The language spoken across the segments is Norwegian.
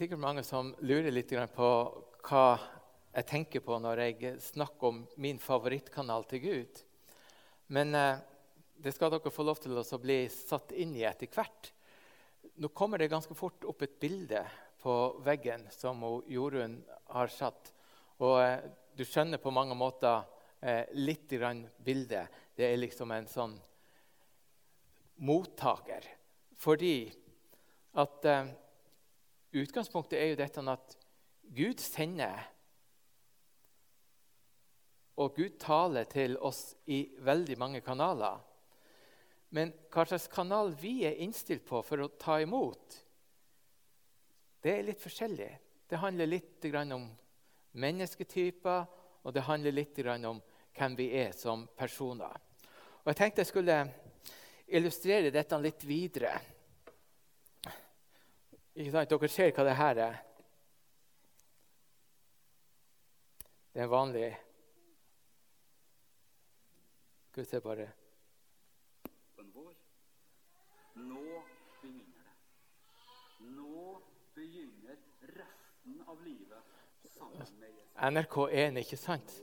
Er sikkert mange som lurer litt på hva jeg tenker på når jeg snakker om min favorittkanal til Gud. Men eh, det skal dere få lov til å bli satt inn i etter hvert. Nå kommer det ganske fort opp et bilde på veggen som Jorunn har satt. Og eh, du skjønner på mange måter eh, litt grann bildet. Det er liksom en sånn mottaker. Fordi at utgangspunktet er jo dette at Gud sender og Gud taler til oss i veldig mange kanaler. Men hva slags kanal vi er innstilt på for å ta imot, det er litt forskjellig. Det handler litt om mennesketyper, og det handler litt om hvem vi er som personer. Og Jeg tenkte jeg skulle illustrere dette litt videre. Dere ser hva det her er. Det er en vanlig Skal vi se bare vår. Nå begynner det. Nå begynner resten av livet sammen med Jesus. NRK1, ikke sant?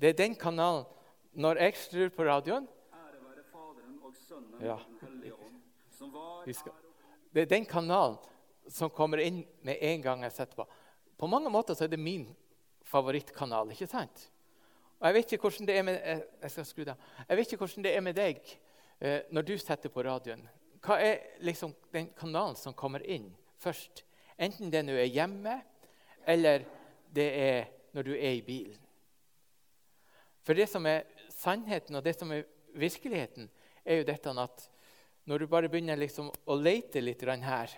Det er den kanalen Når jeg skrur på radioen Ære være Faderen og Sønnen og Den hellige ånd, som var Det er den kanalen som kommer inn med en gang jeg setter på. På mange måter så er det min favorittkanal. ikke sant? Og Jeg vet ikke hvordan det er med, eh, jeg det. Jeg vet ikke hvordan det er med deg eh, når du setter på radioen. Hva er liksom den kanalen som kommer inn først? Enten det nå er hjemme, eller det er når du er i bilen. For det som er sannheten og det som er virkeligheten, er jo dette at når du bare begynner liksom å lete litt her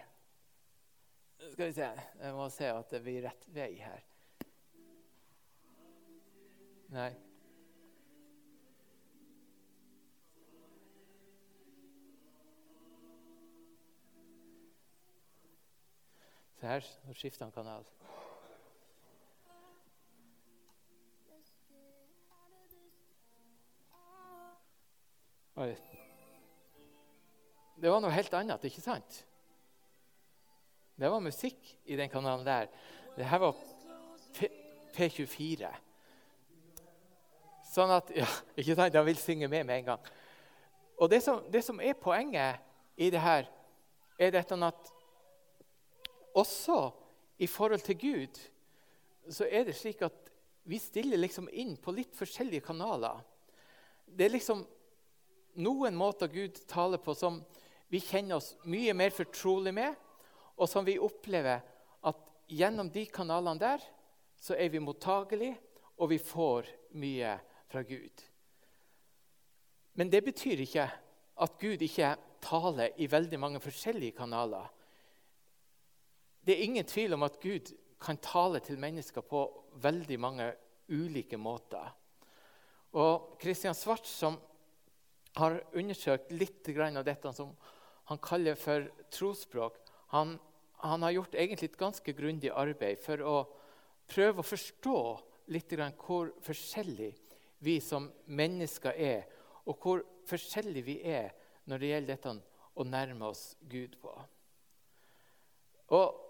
Skal vi se Jeg må se at det blir rett vei her. Nei. Se her, nå skifter han kanal. Oi. Det var noe helt annet, ikke sant? Det var musikk i den kanalen der. Det her var P P24. Sånn at Ja, ikke sant? De vil synge med med en gang. Og det som, det som er poenget i det her, er dette at også i forhold til Gud så er det slik at vi stiller liksom inn på litt forskjellige kanaler. Det er liksom noen måter Gud taler på som vi kjenner oss mye mer fortrolig med, og som vi opplever at gjennom de kanalene der så er vi mottagelige, og vi får mye fra Gud. Men det betyr ikke at Gud ikke taler i veldig mange forskjellige kanaler. Det er ingen tvil om at Gud kan tale til mennesker på veldig mange ulike måter. Og Kristian Svart, som har undersøkt litt av dette som han kaller for trosspråk, han, han har gjort egentlig et ganske grundig arbeid for å prøve å forstå litt hvor forskjellig vi som mennesker er, og hvor forskjellig vi er når det gjelder dette å nærme oss Gud på. Og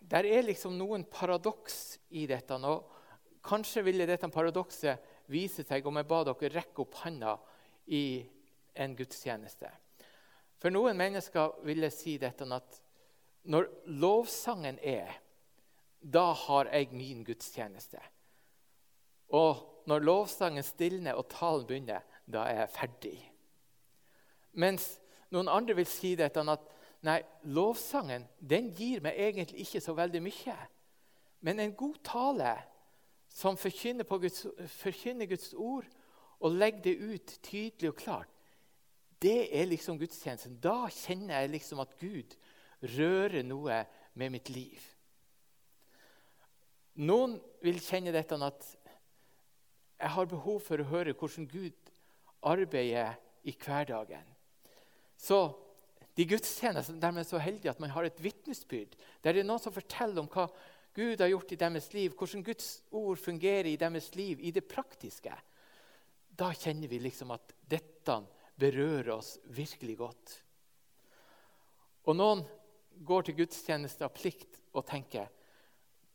Der er liksom noen paradoks i dette. og Kanskje ville dette paradokset vise seg om jeg ba dere rekke opp handa i en gudstjeneste. For noen mennesker ville si dette at når lovsangen er, da har jeg min gudstjeneste. Og når lovsangen stilner og talen begynner, da er jeg ferdig. Mens noen andre vil si dette at nei, lovsangen den gir meg egentlig ikke så veldig mye. Men en god tale som forkynner, Guds, forkynner Guds ord og legger det ut tydelig og klart, det er liksom gudstjenesten. Da kjenner jeg liksom at Gud rører noe med mitt liv. Noen vil kjenne dette at jeg har behov for å høre hvordan Gud arbeider i hverdagen. Så de gudstjenestene der man er så heldige at man har et vitnesbyrd, der det er noen som forteller om hva Gud har gjort i deres liv, hvordan Guds ord fungerer i deres liv, i det praktiske, da kjenner vi liksom at dette berører oss virkelig godt. Og noen går til gudstjeneste av plikt og tenker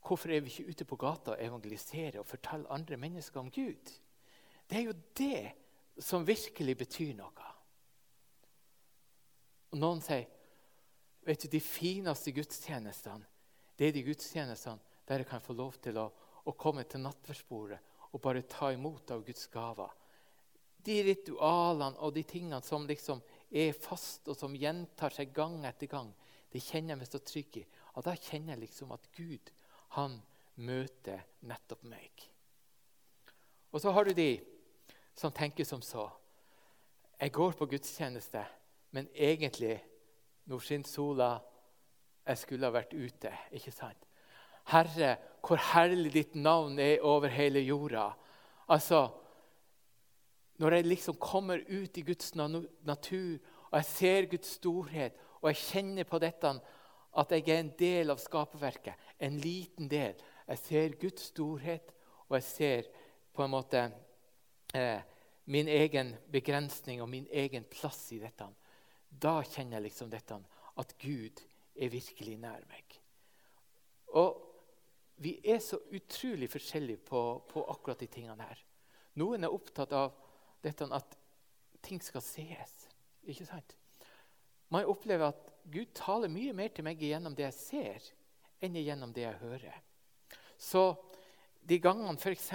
hvorfor er vi ikke ute på gata og evangeliserer og forteller andre mennesker om Gud? Det er jo det som virkelig betyr noe. Og Noen sier vet du, de fineste gudstjenestene det er de gudstjenestene der jeg kan få lov til å, å komme til nattverdsbordet og bare ta imot av Guds gaver. De ritualene og de tingene som liksom er fast, og som gjentar seg gang etter gang, det kjenner jeg meg så trygg i. Og da kjenner jeg liksom at Gud han møter nettopp meg. Og så har du de som tenker som så. Jeg går på gudstjeneste, men egentlig, nå skinner sola, jeg skulle ha vært ute. ikke sant? Herre, hvor herlig ditt navn er over hele jorda. Altså, Når jeg liksom kommer ut i Guds natur, og jeg ser Guds storhet, og jeg kjenner på dette at jeg er en del av skaperverket, en liten del Jeg ser Guds storhet, og jeg ser på en måte eh, min egen begrensning og min egen plass i dette. Da kjenner jeg liksom dette, at Gud er virkelig nær meg. Og vi er så utrolig forskjellige på, på, akkurat de tingene her. Noen er opptatt av dette at ting skal sees. Ikke sant? Man opplever at Gud taler mye mer til meg gjennom det jeg ser, enn gjennom det jeg hører. Så de gangene f.eks.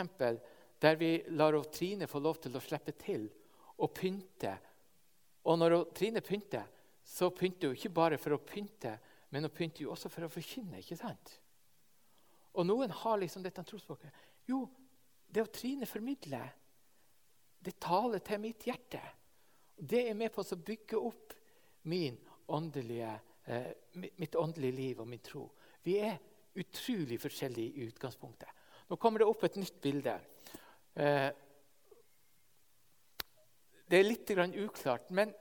der vi lar Trine få lov til å slippe til og pynte Og når Trine pynter, så pynter hun ikke bare for å pynte, men hun pynter jo også for å forkynne. ikke sant? Og noen har liksom dette trosspråket. Jo, det å Trine formidler, det taler til mitt hjerte. Det er med på å bygge opp åndelige, eh, mitt åndelige liv og min tro. Vi er utrolig forskjellige i utgangspunktet. Nå kommer det opp et nytt bilde. Eh, det er litt uklart, men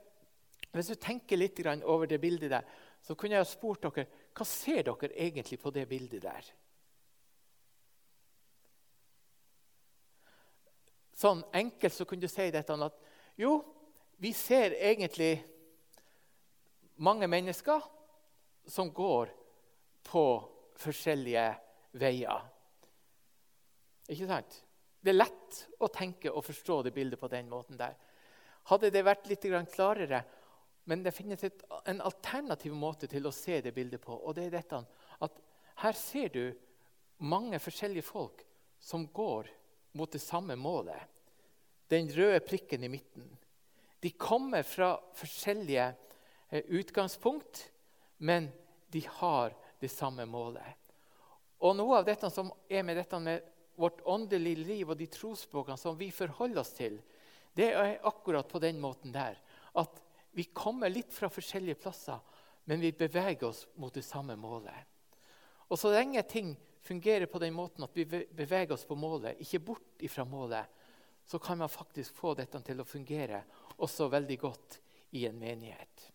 hvis du tenker litt over det bildet der, så kunne jeg ha spurt dere hva ser dere egentlig på det bildet der. Sånn enkelt så kunne du si dette at jo, vi ser egentlig mange mennesker som går på forskjellige veier. Ikke sant? Det er lett å tenke og forstå det bildet på den måten der. Hadde det vært litt klarere, men det finnes et, en alternativ måte til å se det bildet på. og det er dette at Her ser du mange forskjellige folk som går mot det samme målet. Den røde prikken i midten. De kommer fra forskjellige utgangspunkt, men de har det samme målet. Og Noe av dette som er med dette med vårt åndelige liv og de trosspråkene som vi forholder oss til, det er akkurat på den måten der. At vi kommer litt fra forskjellige plasser, men vi beveger oss mot det samme målet. Og Så lenge ting fungerer på den måten at vi beveger oss på målet, ikke bort ifra målet, så kan man faktisk få dette til å fungere også veldig godt i en menighet.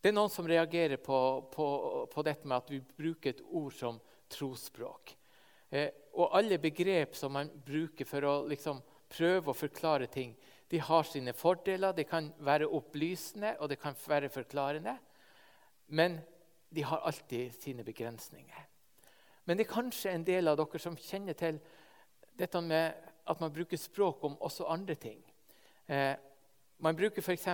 Det er noen som reagerer på, på, på dette med at vi bruker et ord som trosspråk. Eh, og alle begrep som man bruker for å liksom, prøve å forklare ting, de har sine fordeler. Det kan være opplysende og det kan være forklarende. Men de har alltid sine begrensninger. Men det er kanskje en del av dere som kjenner til dette med at man bruker språk om også andre ting. Eh, man bruker f.eks.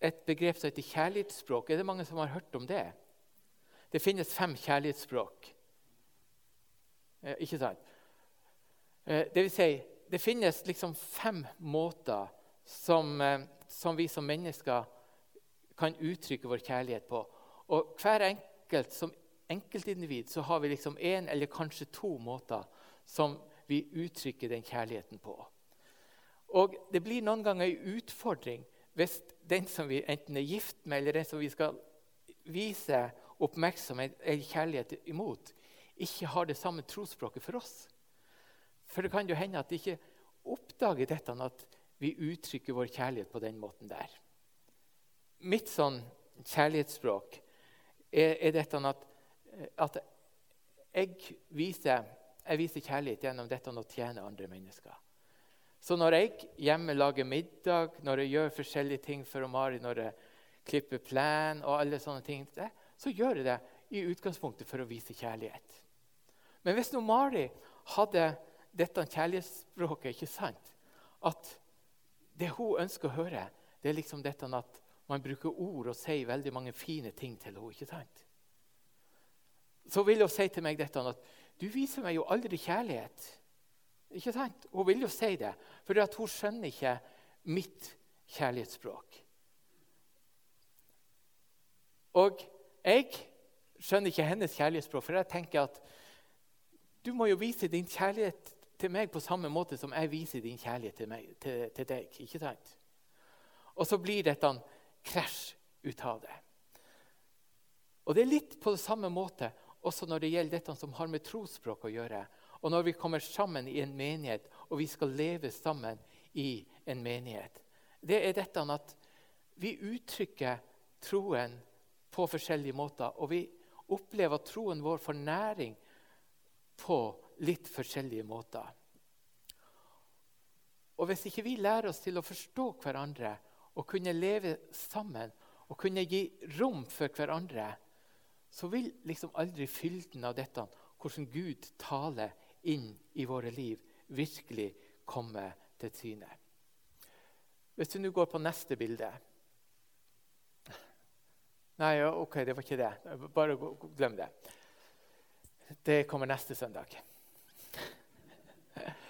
et begrep som heter kjærlighetsspråk. Er det mange som har hørt om det? Det finnes fem kjærlighetsspråk. Eh, ikke sant? Eh, det vil si, det finnes liksom fem måter som, eh, som, vi som mennesker kan uttrykke vår kjærlighet på. Og hver enkelt som enkeltindivid så har vi liksom én eller kanskje to måter som vi uttrykker den kjærligheten på. Og det blir noen ganger en utfordring hvis den som vi enten er gift med, eller den som vi skal vise oppmerksomhet eller kjærlighet imot, ikke har det samme trosspråket for oss. For det kan jo hende at de ikke oppdager dette at vi uttrykker vår kjærlighet på den måten der. Mitt sånn kjærlighetsspråk er, er dette at, at jeg, viser, jeg viser kjærlighet gjennom dette å tjene andre mennesker. Så når jeg hjemme lager middag, når jeg gjør forskjellige ting for Mari, når jeg klipper plen og alle sånne ting, så gjør jeg det i utgangspunktet for å vise kjærlighet. Men hvis nå Mari hadde dette kjærlighetsspråket, ikke sant? at det hun ønsker å høre, det er liksom dette at man bruker ord og sier veldig mange fine ting til henne. ikke sant? Så vil hun si til meg dette at 'du viser meg jo aldri kjærlighet'. Ikke sant? Hun vil jo si det, for hun skjønner ikke mitt kjærlighetsspråk. Og jeg skjønner ikke hennes kjærlighetsspråk, for jeg tenker at du må jo vise din kjærlighet til meg på samme måte som jeg viser din kjærlighet til, meg, til, til deg. ikke sant? Og så blir dette en krasj ut av det. Og Det er litt på samme måte også når det gjelder dette som har med trosspråk å gjøre. Og når vi kommer sammen i en menighet, og vi skal leve sammen i en menighet. Det er dette at vi uttrykker troen på forskjellige måter. Og vi opplever at troen vår får næring på litt forskjellige måter. Og Hvis ikke vi lærer oss til å forstå hverandre og kunne leve sammen og kunne gi rom for hverandre, så vil liksom aldri fylden av dette, hvordan Gud taler inn i våre liv, virkelig komme til syne. Hvis du nå går på neste bilde Nei, ok, det var ikke det. Bare glem det. Det kommer neste søndag.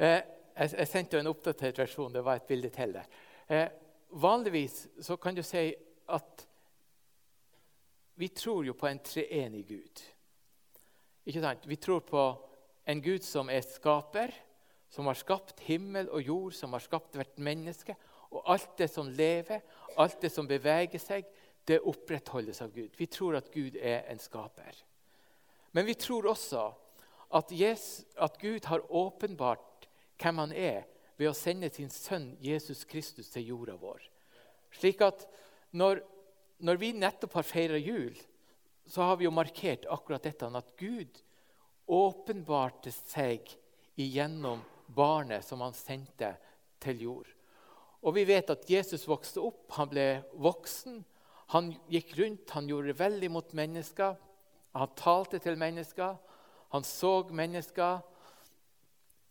Eh, jeg, sendte en oppdatert versjon. Det var et bilde til der. Eh, vanligvis så kan du si at vi tror jo på en treenig Gud. Ikke sant? Vi tror på en Gud som er skaper, som har skapt himmel og jord, som har skapt hvert menneske. Og alt det som lever, alt det som beveger seg, det opprettholdes av Gud. Vi tror at Gud er en skaper. Men vi tror også at, Jesus, at Gud har åpenbart hvem han er, ved å sende sin sønn Jesus Kristus til jorda vår. Slik at når, når vi nettopp har feira jul, så har vi jo markert akkurat dette at Gud åpenbarte seg igjennom barnet som han sendte til jord. Og Vi vet at Jesus vokste opp, han ble voksen. Han gikk rundt, han gjorde veldig mot mennesker. Han talte til mennesker, han så mennesker.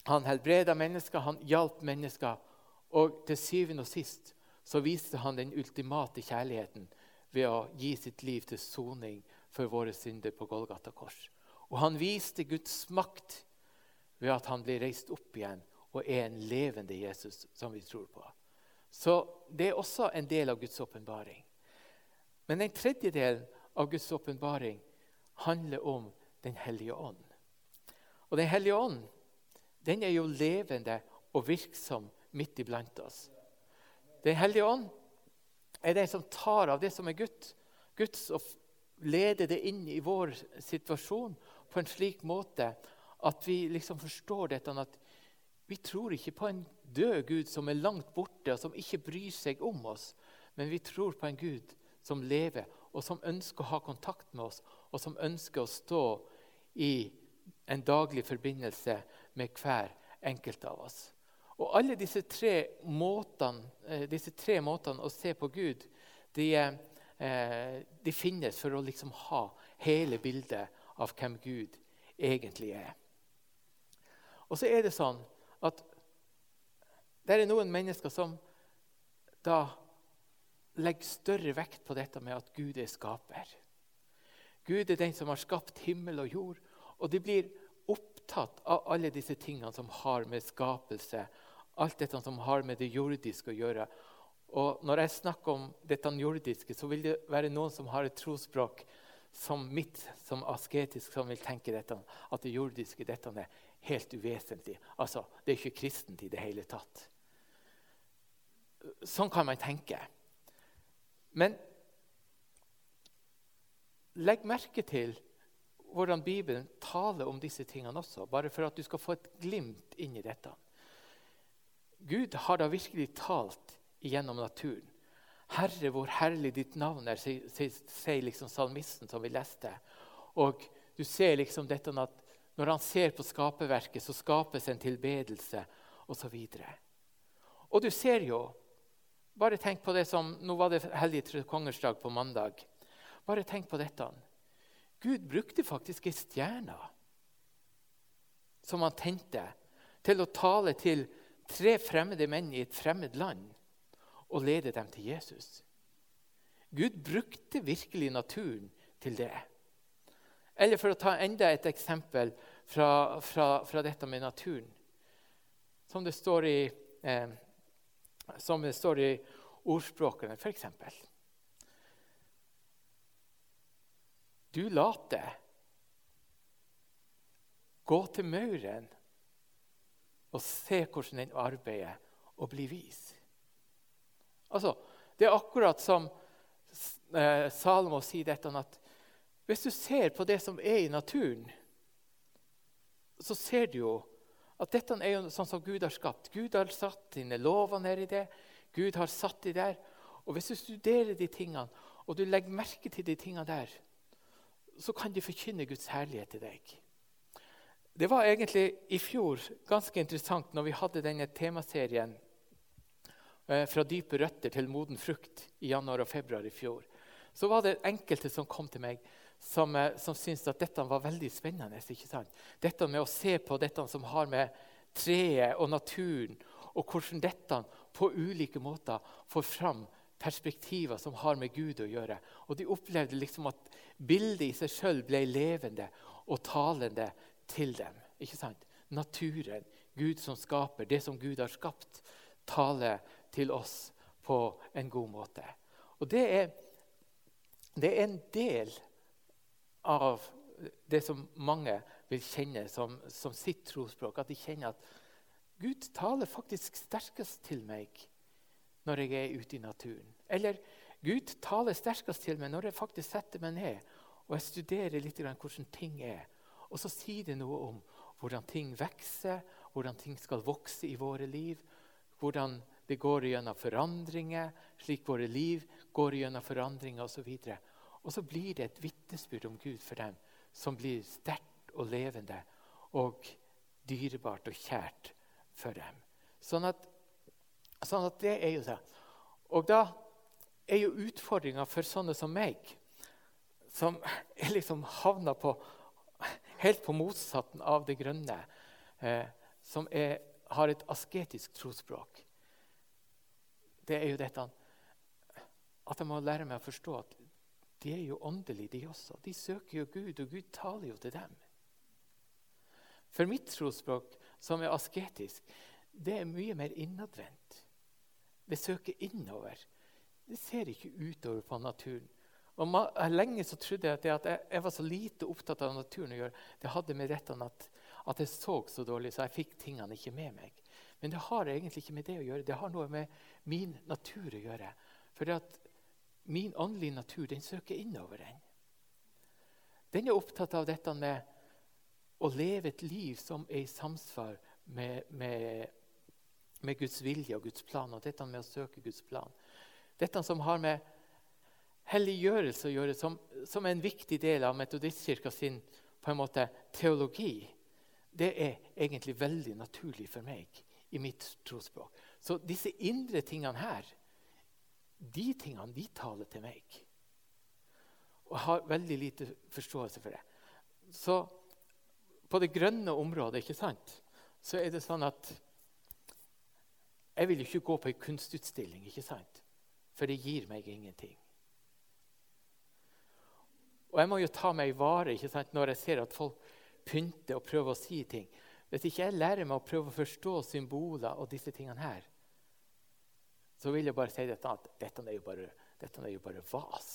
Han helbreda mennesker, han hjalp mennesker. Og til syvende og sist så viste han den ultimate kjærligheten ved å gi sitt liv til soning for våre synder på Golgata kors. Og han viste Guds makt ved at han ble reist opp igjen og er en levende Jesus som vi tror på. Så det er også en del av Guds åpenbaring. Men en tredjedel av Guds åpenbaring handler om Den hellige ånd. Og Den hellige ånd den er jo levende og virksom midt iblant oss. Den hellige ånd er den som tar av det som er Guds, og leder det inn i vår situasjon på en slik måte at vi liksom forstår dette at vi tror ikke på en død Gud som er langt borte, og som ikke bryr seg om oss. Men vi tror på en Gud som lever, og som ønsker å ha kontakt med oss, og som ønsker å stå i en daglig forbindelse med hver enkelt av oss. Og Alle disse tre måtene, eh, disse tre måtene å se på Gud de, eh, de finnes for å liksom ha hele bildet av hvem Gud egentlig er. Og så er det sånn at det er noen mennesker som da legger større vekt på dette med at Gud er skaper. Gud er den som har skapt himmel og jord. Og de blir opptatt av alle disse tingene som har med skapelse alt dette som har med det jordiske å gjøre. Og Når jeg snakker om dette jordiske, så vil det være noen som har et trosspråk som mitt, som asketisk, som vil tenke dette, at det jordiske dette er helt uvesentlig. Altså, Det er ikke kristent i det hele tatt. Sånn kan man tenke. Men legg merke til hvordan Bibelen taler om disse tingene også, bare for at du skal få et glimt inn i dette. Gud har da virkelig talt gjennom naturen. Herre, hvor herlig ditt navn er, sier liksom salmisten som vi leste. Og du ser liksom dette at når han ser på skaperverket, så skapes en tilbedelse osv. Og, og du ser jo Bare tenk på det som Nå var det hellige kongersdag kongers dag på mandag. Bare tenk på dette. Gud brukte faktisk ei stjerne som han tente, til å tale til tre fremmede menn i et fremmed land og lede dem til Jesus. Gud brukte virkelig naturen til det. Eller for å ta enda et eksempel fra, fra, fra dette med naturen. Som det står i, eh, som det står i ordspråkene, f.eks. Du late. Gå til mauren og se hvordan den arbeider, og bli vis. Altså, Det er akkurat som eh, Salomo sier dette at hvis du ser på det som er i naturen, så ser du jo at dette er jo sånn som Gud har skapt. Gud har satt sine lover nedi det. Gud har satt de der. Og Hvis du studerer de tingene, og du legger merke til de tingene der, så kan de forkynne Guds herlighet til deg. Det var egentlig i fjor ganske interessant når vi hadde denne temaserien fra dype røtter til moden frukt i januar og februar i fjor. Så var det enkelte som kom til meg som, eh, som syntes at dette var veldig spennende. ikke sant? Dette med å se på dette som har med treet og naturen og hvordan dette på ulike måter får fram perspektiver som har med Gud å gjøre. Og De opplevde liksom at bildet i seg sjøl ble levende og talende til dem. Ikke sant? Naturen, Gud som skaper, det som Gud har skapt, taler til oss på en god måte. Og det er, det er en del av det som mange vil kjenne som, som sitt trosspråk. At de kjenner at Gud taler faktisk sterkest til meg når jeg er ute i naturen. Eller Gud taler sterkest til meg når jeg faktisk setter meg ned og jeg studerer litt hvordan ting er. Og så sier det noe om hvordan ting vokser, hvordan ting skal vokse i våre liv. Hvordan det går gjennom forandringer, slik våre liv går gjennom forandringer osv. Og, og så blir det et vitnesbyrd om Gud for dem som blir sterkt og levende og dyrebart og kjært for dem. Sånn at, sånn at det er jo det. Og da er jo utfordringa for sånne som meg, som er liksom havna på, helt på motsatten av det grønne, eh, som er, har et asketisk trosspråk, det er jo dette at jeg må lære meg å forstå at de er jo åndelige, de også. De søker jo Gud, og Gud taler jo til dem. For mitt trosspråk, som er asketisk, det er mye mer innadvendt. Det søker innover. Det ser ikke utover på naturen. Og Lenge så trodde jeg at, det at jeg, var så lite opptatt av naturen å gjøre. Det hadde med dette at, at jeg så så dårlig, så jeg fikk tingene ikke med meg. Men det har egentlig ikke med det å gjøre. Det har noe med min natur å gjøre. For min åndelige natur den søker innover den. Den er opptatt av dette med å leve et liv som er i samsvar med, med med Guds vilje og Guds plan, og dette med å søke Guds plan. Dette som har med helliggjørelse å gjøre, som, som er en viktig del av Metodistkirka sin på en måte, teologi, det er egentlig veldig naturlig for meg i mitt trosspråk. Så disse indre tingene her, de tingene, de taler til meg. Og jeg har veldig lite forståelse for det. Så på det grønne området ikke sant, så er det sånn at jeg vil ikke gå på en kunstutstilling, ikke sant? for det gir meg ingenting. Og jeg må jo ta meg i vare ikke sant? når jeg ser at folk pynter og prøver å si ting. Hvis ikke jeg lærer meg å prøve å forstå symboler og disse tingene her, så vil jeg bare si dette, at dette er jo bare, dette er jo bare vas.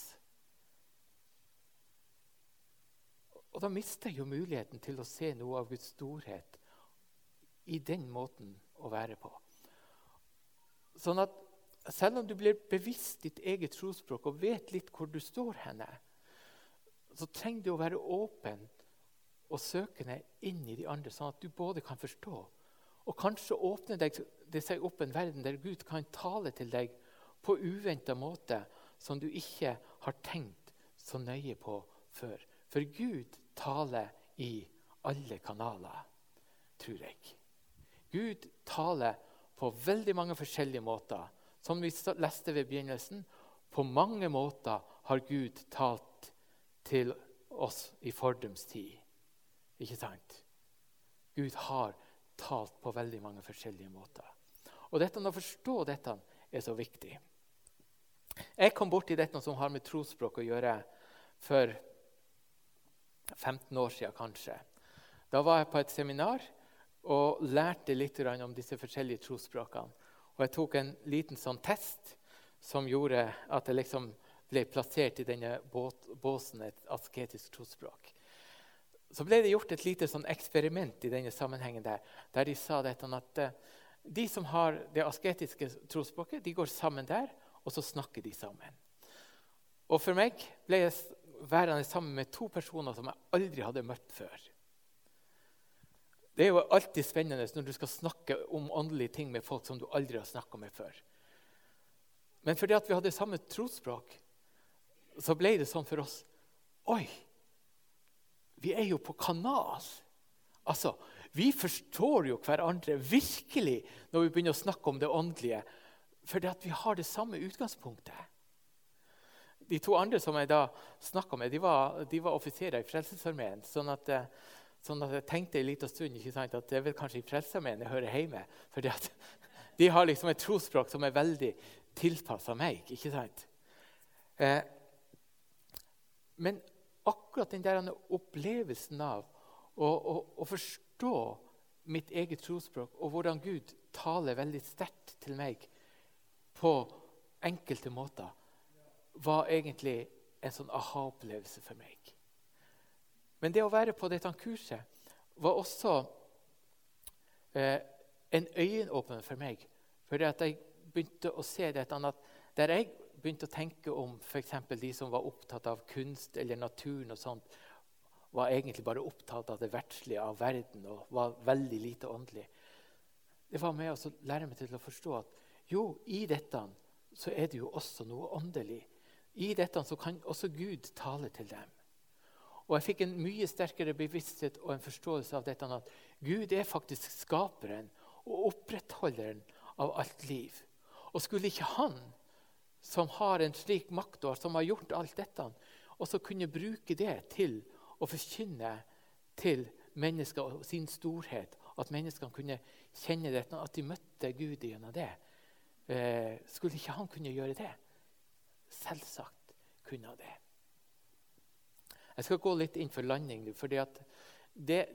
Og da mister jeg jo muligheten til å se noe av Guds storhet i den måten å være på. Sånn at selv om du blir bevisst ditt eget trosspråk og vet litt hvor du står henne, så trenger du å være åpen og søkende inn i de andre, sånn at du både kan forstå og kanskje åpne deg, det seg opp en verden der Gud kan tale til deg på uventa måte som du ikke har tenkt så nøye på før. For Gud taler i alle kanaler, tror jeg. Gud taler på veldig mange forskjellige måter. Som vi leste ved begynnelsen, på mange måter har Gud talt til oss i fordums tid. Ikke sant? Gud har talt på veldig mange forskjellige måter. Og dette, Å forstå dette er så viktig. Jeg kom borti dette som har med trosspråk å gjøre, for 15 år siden kanskje. Da var jeg på et seminar og lærte litt om disse forskjellige trosspråkene. Og jeg tok en liten sånn test som gjorde at jeg liksom ble plassert i denne båsen, et asketisk trosspråk. Så ble det gjort et lite sånn eksperiment i denne sammenhengen der, der de sa dette, at eh, de som har det asketiske trosspråket, de går sammen der, og så snakker de sammen. Og for meg ble jeg værende sammen med to personer som jeg aldri hadde møtt før. Det er jo alltid spennende når du skal snakke om åndelige ting med folk som du aldri har snakka med før. Men fordi vi hadde samme trosspråk, så ble det sånn for oss Oi! Vi er jo på kanal. Altså, Vi forstår jo hverandre virkelig når vi begynner å snakke om det åndelige, fordi at vi har det samme utgangspunktet. De to andre som jeg da snakka med, de var, de var offiserer i Frelsesarmeen. Sånn eh, Sånn at jeg tenkte en liten stund sant, at det er vel kanskje i Frelsesarmeen jeg hører hjemme. at de har liksom et trosspråk som er veldig tilpassa meg. ikke sant? Eh, men akkurat den der opplevelsen av å, forstå mitt eget trosspråk og hvordan Gud taler veldig sterkt til meg på enkelte måter, var egentlig en sånn aha-opplevelse for meg. Men det å være på dette kurset var også eh, en øyenåpner for meg. For jeg begynte å se dette at Der jeg begynte å tenke om f.eks. de som var opptatt av kunst eller naturen, og sånt, var egentlig bare opptatt av det verdslige, av verden, og var veldig lite åndelig. Det var med å lære meg til å forstå at jo, i dette så er det jo også noe åndelig. I dette så kan også Gud tale til dem. Og jeg fikk en mye sterkere bevissthet og en forståelse av dette at Gud er faktisk skaperen og opprettholderen av alt liv. Og skulle ikke Han, som har en slik makt og som har gjort alt dette, og så kunne bruke det til å forkynne til mennesker og sin storhet, at menneskene kunne kjenne dette, at de møtte Gud gjennom det, eh, skulle ikke Han kunne gjøre det? Selvsagt kunne han det. Jeg skal gå litt inn for landing nå. for det,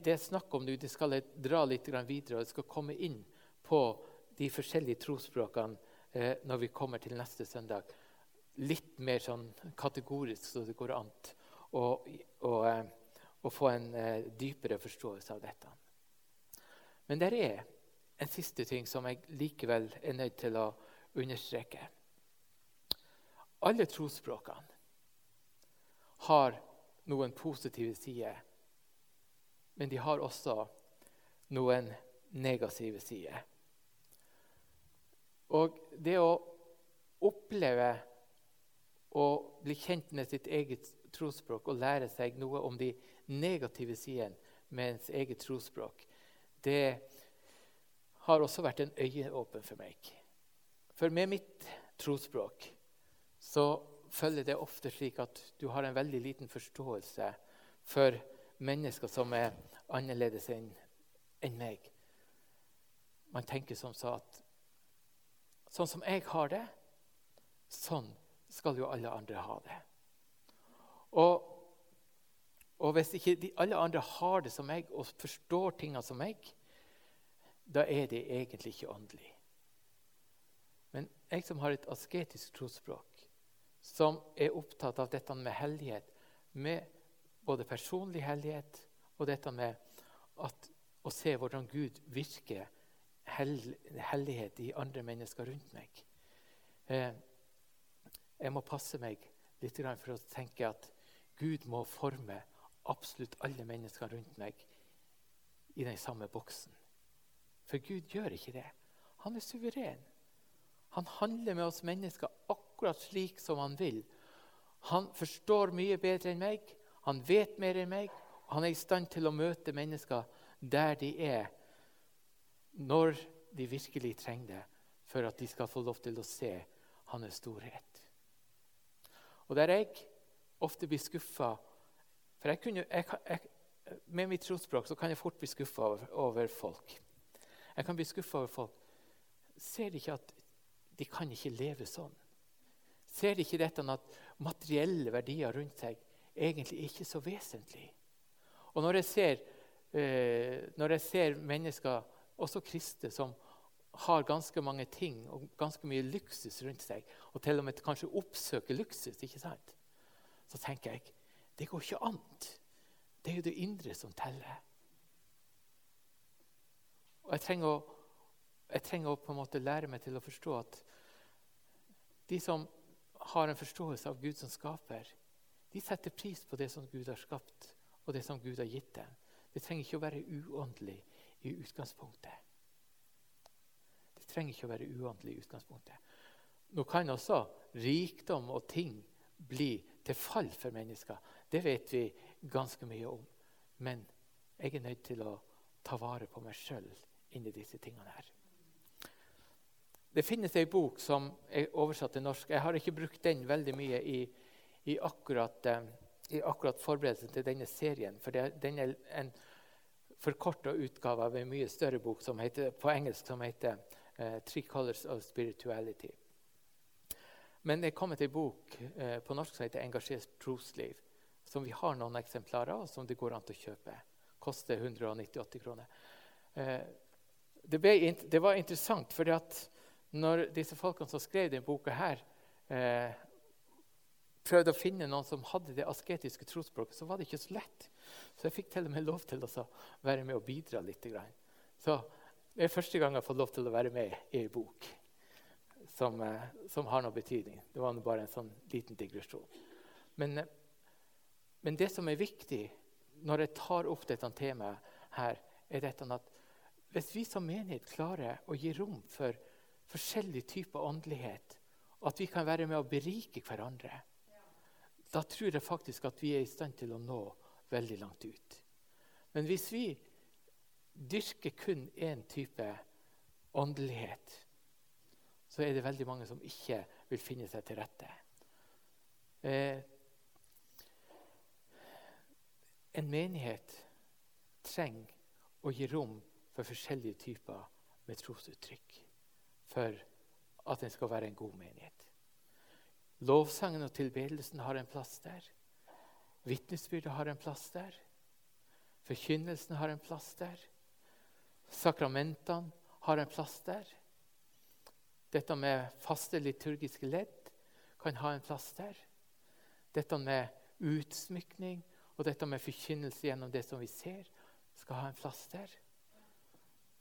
det er snakk om nå, det skal jeg dra litt videre, og jeg skal komme inn på de forskjellige trosspråkene eh, når vi kommer til neste søndag. Litt mer sånn kategorisk, så det går an å, å, eh, å få en eh, dypere forståelse av dette. Men det er en siste ting som jeg likevel er nødt til å understreke. Alle trosspråkene har noen positive sider. Men de har også noen negative sider. Og det å oppleve å bli kjent med sitt eget trosspråk og lære seg noe om de negative sidene med ens eget trosspråk, det har også vært en øyeåpen for meg. For med mitt trosspråk så følger det ofte slik at du har en veldig liten forståelse for mennesker som er annerledes enn meg. Man tenker som så at sånn som jeg har det, sånn skal jo alle andre ha det. Og, og hvis ikke de, alle andre har det som meg og forstår tingene som meg, da er det egentlig ikke åndelig. Men jeg som har et asketisk trosspråk, som er opptatt av dette med hellighet, med både personlig hellighet og dette med at, å se hvordan Gud virker hellighet i andre mennesker rundt meg. Eh, jeg må passe meg litt for å tenke at Gud må forme absolutt alle mennesker rundt meg i den samme boksen. For Gud gjør ikke det. Han er suveren. Han handler med oss mennesker akkurat slik som han vil. Han forstår mye bedre enn meg, han vet mer enn meg. og Han er i stand til å møte mennesker der de er, når de virkelig trenger det, for at de skal få lov til å se hans storhet. Og Der jeg ofte blir skuffa For jeg kunne, jeg, jeg, med mitt trosspråk kan jeg fort bli skuffa over, over folk. Jeg kan bli skuffa over folk. Ser de ikke at de kan ikke leve sånn? Ser de ikke dette at materielle verdier rundt seg egentlig ikke er så vesentlig? Og når jeg ser, eh, når jeg ser mennesker, også kristne, som har ganske mange ting og ganske mye luksus rundt seg, og til og med kanskje oppsøker luksus, ikke sant? så tenker jeg det går ikke an. Det er jo det indre som teller. Og jeg trenger, å, jeg trenger å på en måte lære meg til å forstå at de som har en forståelse av Gud som skaper, de setter pris på det som Gud har skapt, og det som Gud har gitt dem. Det trenger ikke å være uåndelig i utgangspunktet. Det trenger ikke å være uordentlig i utgangspunktet. Nå kan også rikdom og ting bli til fall for mennesker. Det vet vi ganske mye om. Men jeg er nødt til å ta vare på meg sjøl inni disse tingene her. Det finnes ei bok som er oversatt til norsk. Jeg har ikke brukt den veldig mye i, i, akkurat, eh, akkurat, forberedelsen til denne serien. For det, den er en forkorta utgave av en mye større bok heter, på engelsk som heter uh, 'Three Colors of Spirituality'. Men det er kommet ei bok uh, på norsk som heter 'Engasjert trosliv', som vi har noen eksemplarer av, som det går an til å kjøpe. Koster 198 kroner. Uh, det, ble, det, var interessant, for når disse folkene som skrev denne boka, her, prøvde å finne noen som hadde det asketiske trosspråket, så var det ikke så lett. Så jeg fikk til og med lov til å være med og bidra litt. Så det er første gang jeg har fått lov til å være med i ei bok som, eh, som har noe betydning. Det var bare en sånn liten digresjon. Men, eh, men det som er viktig når jeg tar opp dette temaet her, er dette at hvis vi som menighet klarer å gi rom for forskjellige typer åndelighet, og at vi kan være med å berike hverandre, da tror jeg faktisk at vi er i stand til å nå veldig langt ut. Men hvis vi dyrker kun én type åndelighet, så er det veldig mange som ikke vil finne seg til rette. Eh, en menighet trenger å gi rom for forskjellige typer med trosuttrykk for at den skal være en god menighet. Lovsangen og tilbedelsen har en plass der. Vitnesbyrdet har en plass der. Forkynnelsen har en plass der. Sakramentene har en plass der. Dette med faste liturgiske ledd kan ha en plass der. Dette med utsmykning og dette med forkynnelse gjennom det som vi ser, skal ha en plass der.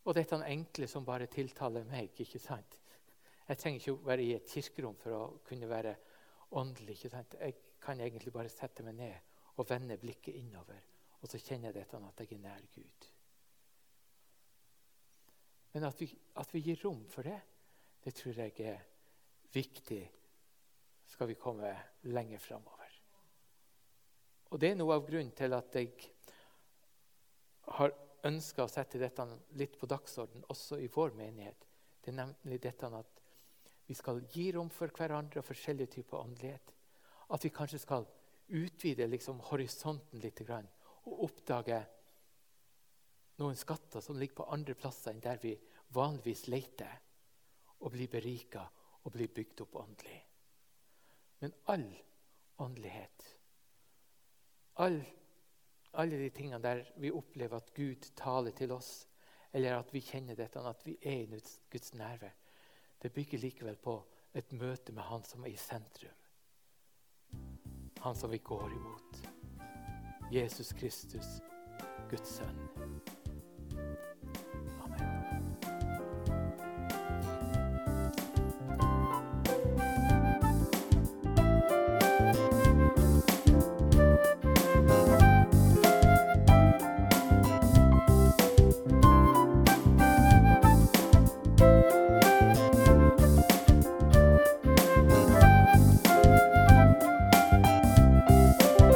Og dette enkle som bare tiltaler meg. ikke sant? Jeg trenger ikke være i et kirkerom for å kunne være åndelig. ikke sant? Jeg kan egentlig bare sette meg ned og vende blikket innover. Og så kjenner jeg dette at jeg er nær Gud. Men at vi, at vi gir rom for det, det tror jeg er viktig skal vi komme lenger framover. Og det er noe av grunnen til at jeg har ønska å sette dette litt på dagsorden også i vår menighet. Det er nemlig dette at vi skal gi rom for hverandre og forskjellige typer åndelighet. At vi kanskje skal utvide liksom, horisonten litt og oppdage noen skatter som ligger på andre plasser enn der vi vanligvis leter, og bli berika og bli bygd opp åndelig. Men all åndelighet, all alle de tingene der vi opplever at Gud taler til oss, eller at vi kjenner dette, at vi er i Guds nærvær, det bygger likevel på et møte med Han som er i sentrum. Han som vi går imot. Jesus Kristus, Guds sønn.